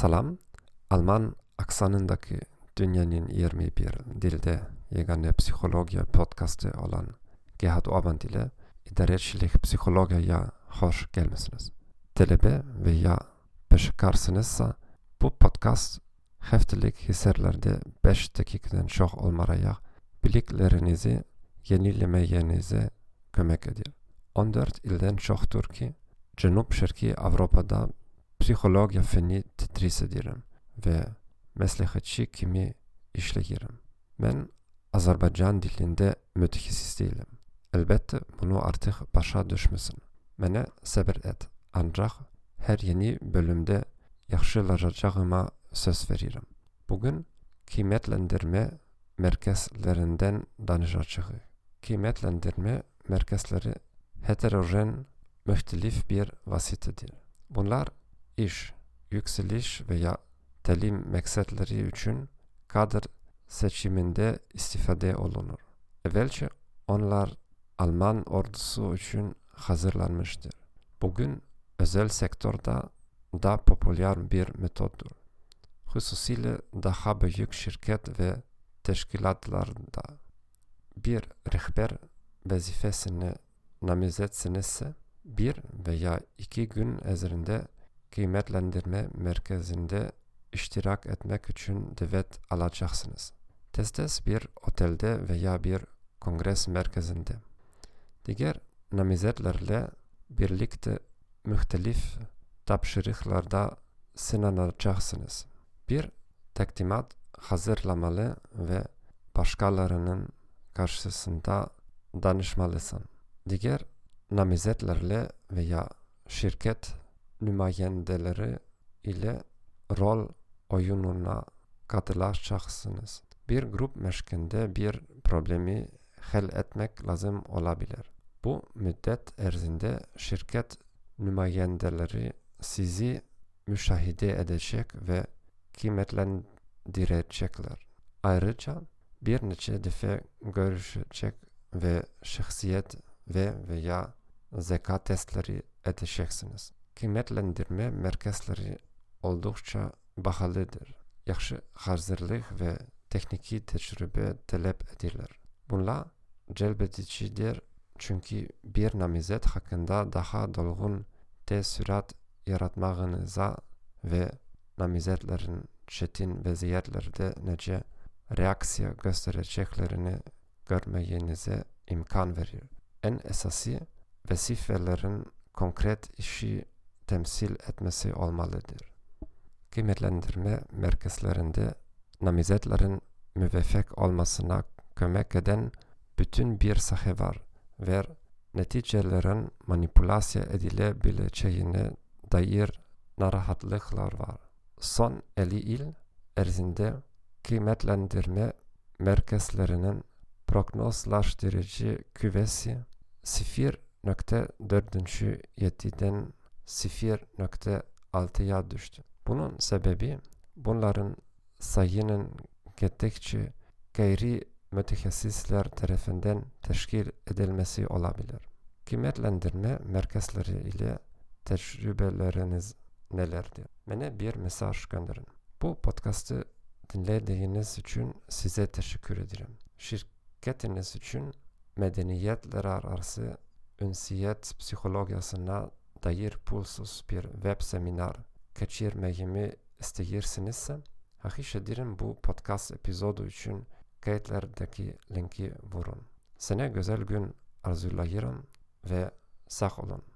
Salam, Alman aksanındaki dünyanın 21 dilde yegane psikoloji podcastı olan Gerhard Orban ile idareçilik psikolojiye hoş gelmesiniz. Talebe veya beşikarsınızsa bu podcast haftalık hisselerde 5 dakikadan çok olmaya biliklerinizi yenilemeyenize kömek ediyor. 14 ilden çoktur ki Cenub Şarkı Avrupa'da psikologiya feni tedris ederim ve meslekçi kimi işleyirim. Ben Azerbaycan dilinde mütehassıs değilim. Elbette bunu artık başa düşmesin. Mene sabır et. Ancak her yeni bölümde yaxşılaşacağıma söz veririm. Bugün kıymetlendirme merkezlerinden danışacağız. Kıymetlendirme merkezleri heterojen, mühtelif bir vasitedir. Bunlar iş, yükseliş veya talim maksatları için kader seçiminde istifade olunur. Evvelce onlar Alman ordusu için hazırlanmıştır. Bugün özel sektörde daha popüler bir metoddur. Hususiyle daha büyük şirket ve teşkilatlarda bir rehber vazifesini namzetsinizse bir veya iki gün üzerinde kıymetlendirme merkezinde iştirak etmek için davet alacaksınız. Testes bir otelde veya bir kongres merkezinde. Diğer namizetlerle birlikte muhtelif tapşırıklarda sınanacaksınız. Bir takdimat hazırlamalı ve başkalarının karşısında danışmalısın. Diğer namizetlerle veya şirket nümayendeleri ile rol oyununa katılacaksınız. Bir grup meşkinde bir problemi hal etmek lazım olabilir. Bu müddet erzinde şirket nümayendeleri sizi müşahede edecek ve kıymetlendirecekler. Ayrıca bir neçe defa görüşecek ve şahsiyet ve veya zeka testleri edeceksiniz. Kıymetlendirme merkezleri oldukça bahalıdır. Yaxşı hazırlık ve tekniki tecrübe talep edilir. Bunlar celbedicidir çünkü bir namizet hakkında daha dolgun tesürat yaratmağınıza ve namizetlerin çetin vaziyetlerde nece reaksiya göstereceklerini görmeyenize imkan verir. En esası vazifelerin konkret işi temsil etmesi olmalıdır. Kıymetlendirme merkezlerinde namizetlerin müveffek olmasına kömek eden bütün bir saha var ve neticelerin manipülasya edilebileceğine dair narahatlıklar var. Son 50 yıl erzinde kıymetlendirme merkezlerinin prognozlaştırıcı küvesi 0.4.7'den 0.6'ya düştü. Bunun sebebi bunların sayının gittikçe gayri mütehassisler tarafından teşkil edilmesi olabilir. Kıymetlendirme merkezleri ile tecrübeleriniz nelerdir? Bana bir mesaj gönderin. Bu podcast'ı dinlediğiniz için size teşekkür ederim. Şirketiniz için medeniyetler arası ünsiyet psikolojisine dair pulsuz bir web seminer geçirmeyimi isteyirsinizse hahiş ederim bu podcast epizodu için kayıtlardaki linki vurun. Sana güzel gün arzulayırım ve sağ olun.